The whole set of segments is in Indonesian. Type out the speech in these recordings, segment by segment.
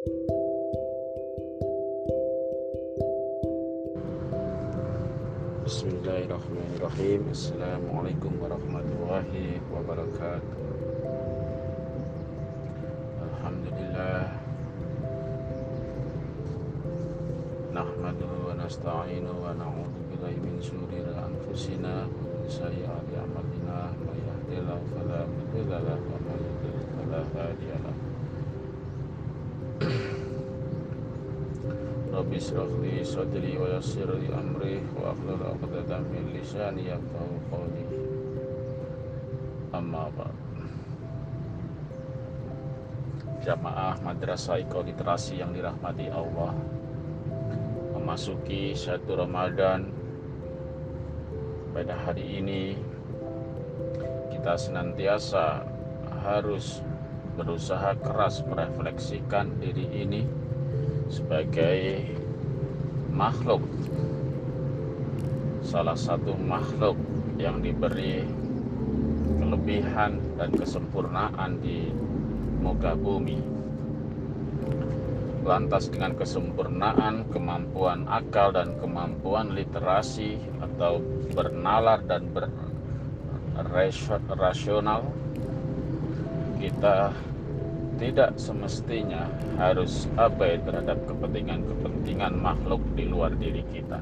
Bismillahirrahmanirrahim. Assalamualaikum warahmatullahi wabarakatuh. Alhamdulillah. Nahmadu wa nasta'inu wa na'udhu billahi min syurir anfusina wa min sayyiati a'malina. Wa may yudlil hadiya lahu Rabbi israh li sadri wa ahlul 'uqdatam min lisani yafqahu qawli. Amma ba'd. Jamaah Madrasah Iko Literasi yang dirahmati Allah Memasuki satu Ramadan Pada hari ini Kita senantiasa harus berusaha keras merefleksikan diri ini sebagai makhluk. Salah satu makhluk yang diberi kelebihan dan kesempurnaan di muka bumi. Lantas dengan kesempurnaan kemampuan akal dan kemampuan literasi atau bernalar dan berrasional kita tidak semestinya harus abai terhadap kepentingan-kepentingan makhluk di luar diri kita.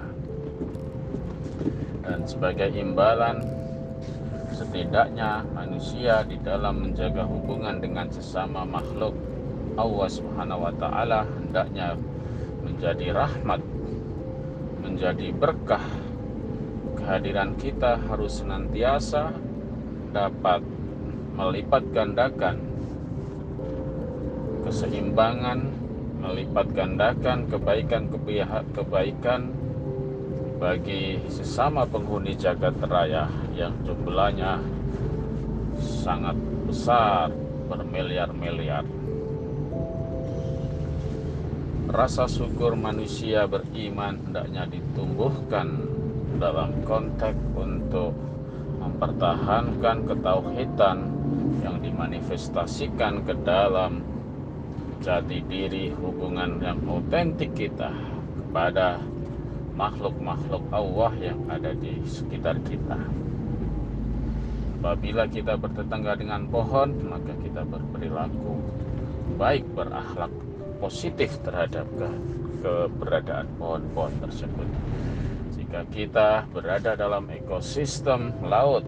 Dan sebagai imbalan, setidaknya manusia di dalam menjaga hubungan dengan sesama makhluk Allah Subhanahu wa taala hendaknya menjadi rahmat, menjadi berkah. Kehadiran kita harus senantiasa dapat melipat gandakan keseimbangan melipat gandakan kebaikan kebaikan bagi sesama penghuni jagat raya yang jumlahnya sangat besar bermiliar-miliar. Rasa syukur manusia beriman hendaknya ditumbuhkan dalam konteks untuk mempertahankan ketauhidan yang dimanifestasikan ke dalam jati diri hubungan yang otentik kita kepada makhluk-makhluk Allah yang ada di sekitar kita. Apabila kita bertetangga dengan pohon, maka kita berperilaku baik berakhlak positif terhadap ke keberadaan pohon-pohon tersebut. Jika kita berada dalam ekosistem laut,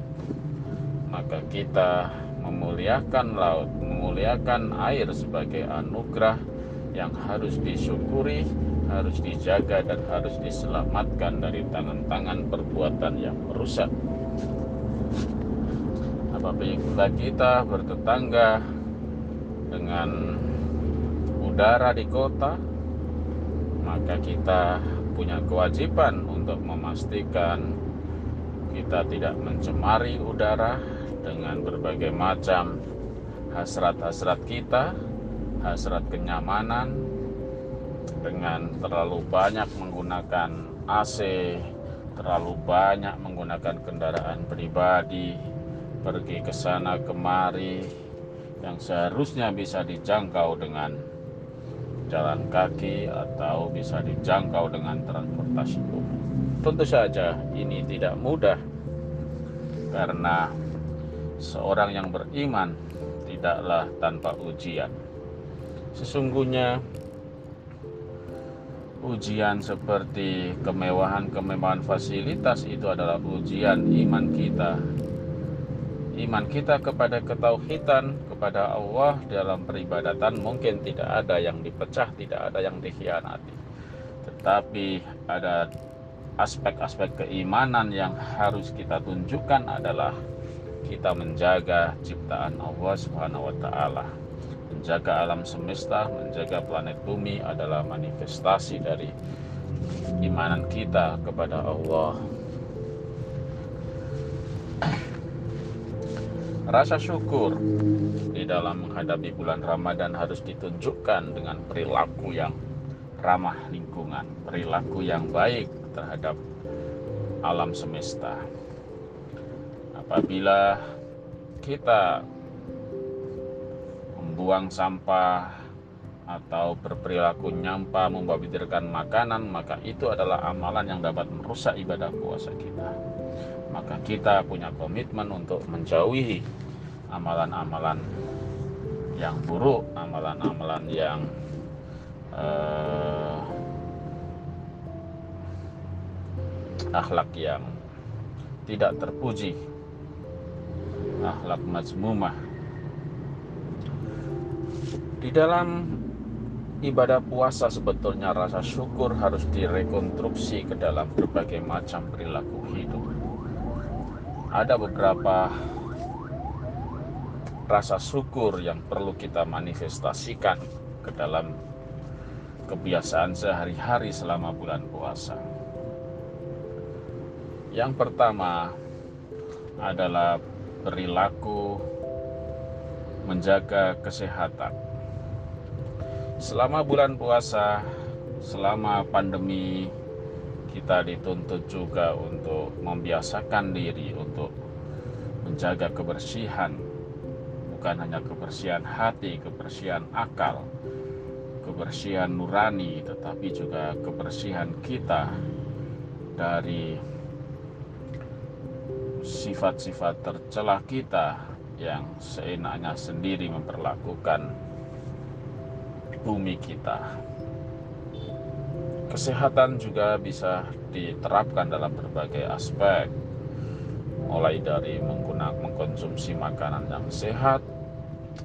maka kita memuliakan laut, memuliakan air sebagai anugerah yang harus disyukuri, harus dijaga dan harus diselamatkan dari tangan-tangan perbuatan yang merusak. Apabila kita bertetangga dengan udara di kota, maka kita punya kewajiban untuk memastikan kita tidak mencemari udara dengan berbagai macam hasrat-hasrat kita, hasrat kenyamanan dengan terlalu banyak menggunakan AC, terlalu banyak menggunakan kendaraan pribadi, pergi ke sana kemari yang seharusnya bisa dijangkau dengan jalan kaki atau bisa dijangkau dengan transportasi umum. Tentu saja ini tidak mudah karena seorang yang beriman tidaklah tanpa ujian. Sesungguhnya ujian seperti kemewahan-kemewahan fasilitas itu adalah ujian iman kita. Iman kita kepada ketauhidan, kepada Allah dalam peribadatan mungkin tidak ada yang dipecah, tidak ada yang dikhianati. Tetapi ada aspek-aspek keimanan yang harus kita tunjukkan adalah kita menjaga ciptaan Allah Subhanahu wa taala. Menjaga alam semesta, menjaga planet bumi adalah manifestasi dari imanan kita kepada Allah. Rasa syukur di dalam menghadapi bulan Ramadan harus ditunjukkan dengan perilaku yang ramah lingkungan, perilaku yang baik terhadap alam semesta apabila kita membuang sampah atau berperilaku nyampa membabidirkan makanan maka itu adalah amalan yang dapat merusak ibadah puasa kita. Maka kita punya komitmen untuk menjauhi amalan-amalan yang buruk amalan-amalan yang uh, akhlak yang tidak terpuji akhlak majmumah di dalam ibadah puasa sebetulnya rasa syukur harus direkonstruksi ke dalam berbagai macam perilaku hidup. Ada beberapa rasa syukur yang perlu kita manifestasikan ke dalam kebiasaan sehari-hari selama bulan puasa. Yang pertama adalah perilaku menjaga kesehatan. Selama bulan puasa, selama pandemi, kita dituntut juga untuk membiasakan diri untuk menjaga kebersihan, bukan hanya kebersihan hati, kebersihan akal, kebersihan nurani, tetapi juga kebersihan kita dari sifat-sifat tercelah kita yang seenaknya sendiri memperlakukan bumi kita. Kesehatan juga bisa diterapkan dalam berbagai aspek, mulai dari menggunakan mengkonsumsi makanan yang sehat,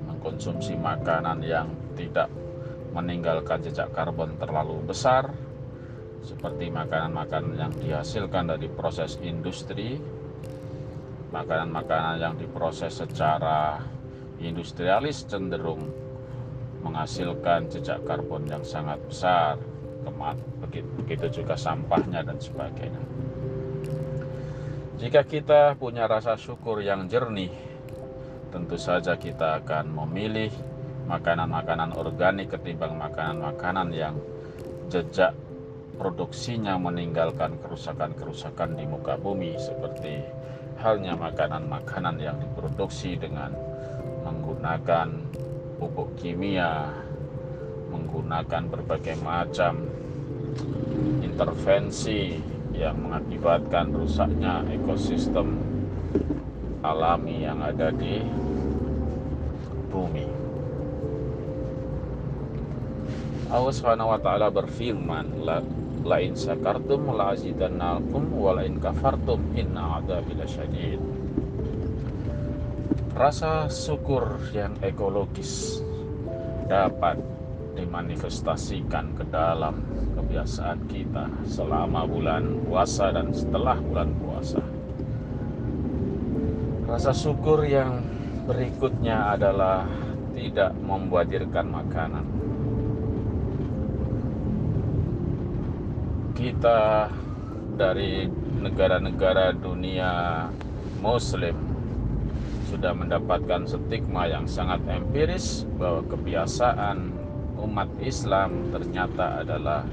mengkonsumsi makanan yang tidak meninggalkan jejak karbon terlalu besar, seperti makanan-makanan yang dihasilkan dari proses industri, makanan-makanan yang diproses secara industrialis cenderung menghasilkan jejak karbon yang sangat besar kemat begitu juga sampahnya dan sebagainya. Jika kita punya rasa syukur yang jernih tentu saja kita akan memilih makanan-makanan organik ketimbang makanan-makanan yang jejak produksinya meninggalkan kerusakan-kerusakan di muka bumi seperti halnya makanan-makanan yang diproduksi dengan menggunakan pupuk kimia, menggunakan berbagai macam intervensi yang mengakibatkan rusaknya ekosistem alami yang ada di bumi. Allah Subhanahu wa berfirman, la la in sakartum la azidannakum wa la in kafartum inna adzabi lasyadid rasa syukur yang ekologis dapat dimanifestasikan ke dalam kebiasaan kita selama bulan puasa dan setelah bulan puasa. Rasa syukur yang berikutnya adalah tidak membuadirkan makanan. Kita dari negara-negara dunia Muslim sudah mendapatkan stigma yang sangat empiris bahwa kebiasaan umat Islam ternyata adalah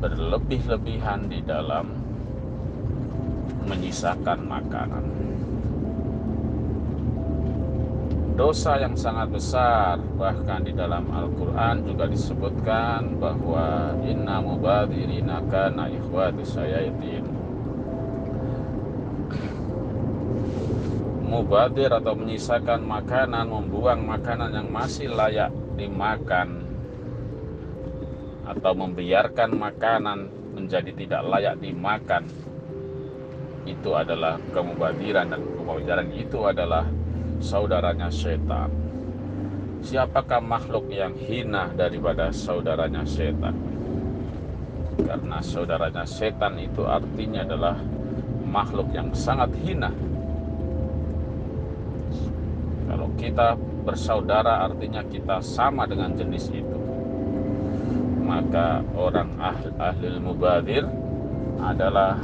berlebih-lebihan di dalam menyisakan makanan. Dosa yang sangat besar. Bahkan di dalam Al-Qur'an juga disebutkan bahwa inna mubadirina kana ikhwatu sayatin mubadir atau menyisakan makanan, membuang makanan yang masih layak dimakan atau membiarkan makanan menjadi tidak layak dimakan itu adalah kemubadiran dan kemubaziran itu adalah saudaranya setan. Siapakah makhluk yang hina daripada saudaranya setan? Karena saudaranya setan itu artinya adalah makhluk yang sangat hina kalau kita bersaudara artinya kita sama dengan jenis itu. Maka orang ahli, ahli mubadir adalah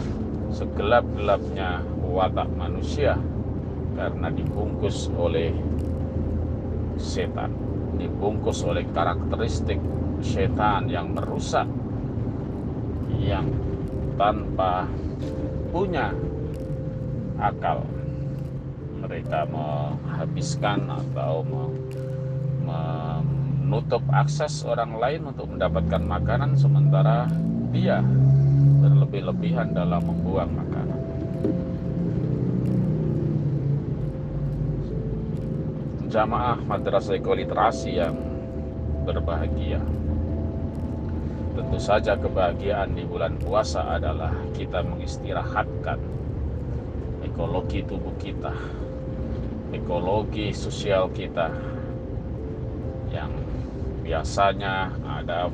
segelap-gelapnya watak manusia karena dibungkus oleh setan, dibungkus oleh karakteristik setan yang merusak yang tanpa punya akal mereka menghabiskan atau menutup akses orang lain untuk mendapatkan makanan sementara dia berlebih-lebihan dalam membuang makanan. Jamaah madrasah ekoliterasi yang berbahagia. Tentu saja kebahagiaan di bulan puasa adalah kita mengistirahatkan ekologi tubuh kita, ekologi sosial kita yang biasanya ada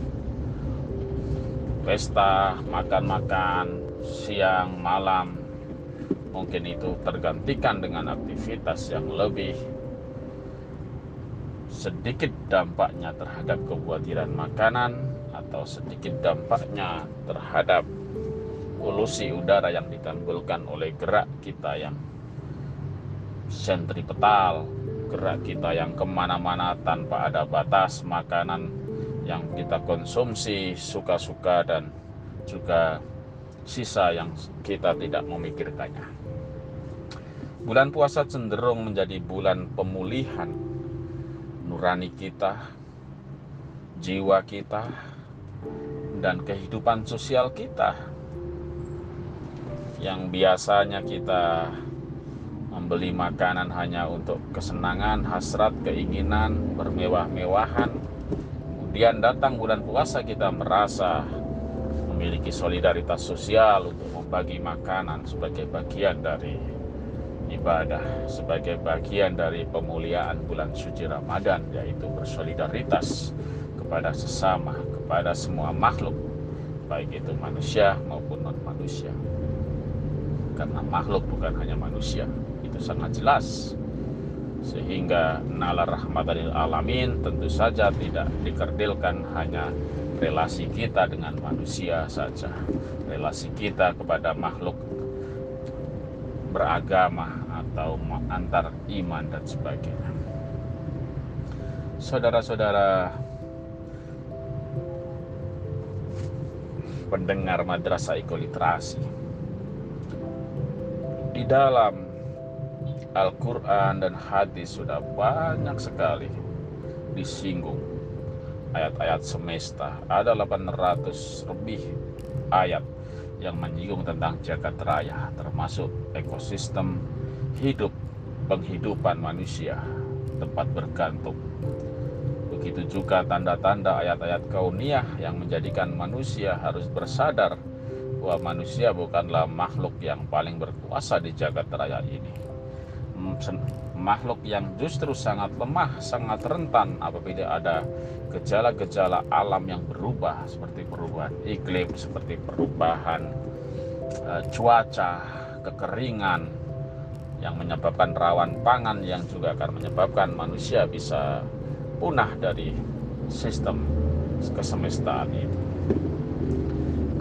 pesta, makan-makan, siang, malam, mungkin itu tergantikan dengan aktivitas yang lebih sedikit dampaknya terhadap kebuatiran makanan atau sedikit dampaknya terhadap polusi udara yang ditimbulkan oleh gerak kita yang sentripetal, gerak kita yang ke mana-mana tanpa ada batas makanan yang kita konsumsi suka-suka dan juga sisa yang kita tidak memikirkannya. Bulan puasa cenderung menjadi bulan pemulihan nurani kita, jiwa kita, dan kehidupan sosial kita yang biasanya kita membeli makanan hanya untuk kesenangan, hasrat, keinginan, bermewah-mewahan. Kemudian datang bulan puasa kita merasa memiliki solidaritas sosial untuk membagi makanan sebagai bagian dari ibadah sebagai bagian dari pemuliaan bulan suci Ramadan yaitu bersolidaritas kepada sesama, kepada semua makhluk baik itu manusia maupun non manusia. Karena makhluk bukan hanya manusia, itu sangat jelas. Sehingga nalar rahmatanil alamin tentu saja tidak dikerdilkan hanya relasi kita dengan manusia saja. Relasi kita kepada makhluk beragama atau antar iman dan sebagainya. Saudara-saudara pendengar madrasah ekoliterasi di dalam Al-Quran dan hadis sudah banyak sekali disinggung ayat-ayat semesta ada 800 lebih ayat yang menyinggung tentang jagat raya termasuk ekosistem hidup penghidupan manusia tempat bergantung. Begitu juga tanda-tanda ayat-ayat kauniyah yang menjadikan manusia harus bersadar bahwa manusia bukanlah makhluk yang paling berkuasa di jagat raya ini. Makhluk yang justru sangat lemah, sangat rentan apabila ada gejala-gejala alam yang berubah seperti perubahan iklim, seperti perubahan uh, cuaca, kekeringan yang menyebabkan rawan pangan yang juga akan menyebabkan manusia bisa punah dari sistem kesemestaan itu.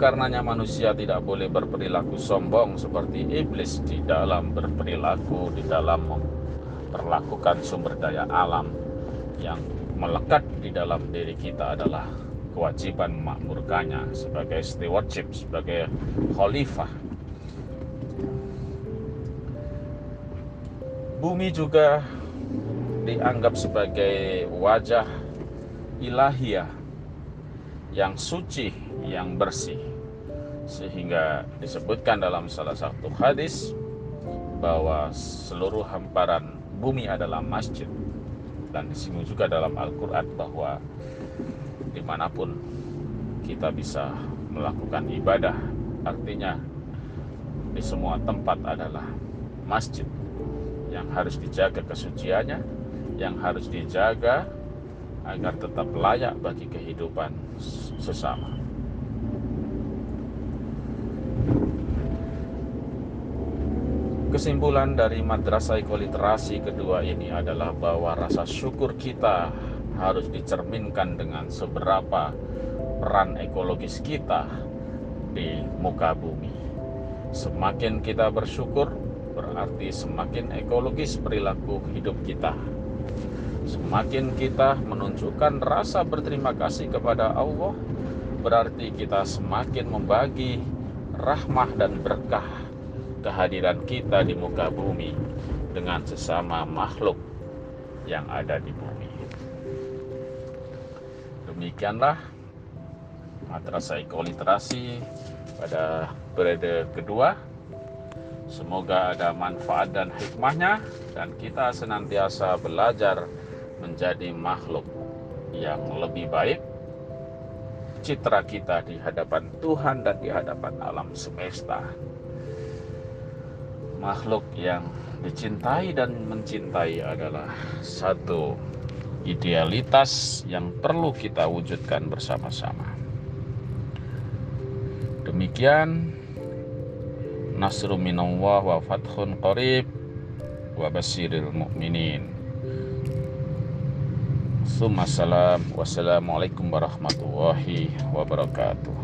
Karenanya manusia tidak boleh berperilaku sombong seperti iblis di dalam berperilaku, di dalam memperlakukan sumber daya alam yang melekat di dalam diri kita adalah kewajiban memakmurkannya sebagai stewardship, sebagai khalifah. Bumi juga dianggap sebagai wajah ilahiyah yang suci yang bersih. Sehingga disebutkan dalam salah satu hadis bahwa seluruh hamparan bumi adalah masjid. Dan disinggung juga dalam Al-Quran bahwa di mana pun kita bisa melakukan ibadah artinya di semua tempat adalah masjid yang harus dijaga kesuciannya yang harus dijaga agar tetap layak bagi kehidupan sesama. Kesimpulan dari madrasah ekoliterasi kedua ini adalah bahwa rasa syukur kita harus dicerminkan dengan seberapa peran ekologis kita di muka bumi. Semakin kita bersyukur, berarti semakin ekologis perilaku hidup kita. Semakin kita menunjukkan rasa berterima kasih kepada Allah, berarti kita semakin membagi rahmah dan berkah kehadiran kita di muka bumi dengan sesama makhluk yang ada di bumi. Demikianlah madrasah ekoliterasi pada periode kedua. Semoga ada manfaat dan hikmahnya dan kita senantiasa belajar menjadi makhluk yang lebih baik citra kita di hadapan Tuhan dan di hadapan alam semesta. Makhluk yang dicintai dan mencintai adalah satu idealitas yang perlu kita wujudkan bersama-sama. Demikian nasru minallah wa fathun qarib wa basiril mu'minin. Assalamualaikum warahmatullahi wabarakatuh.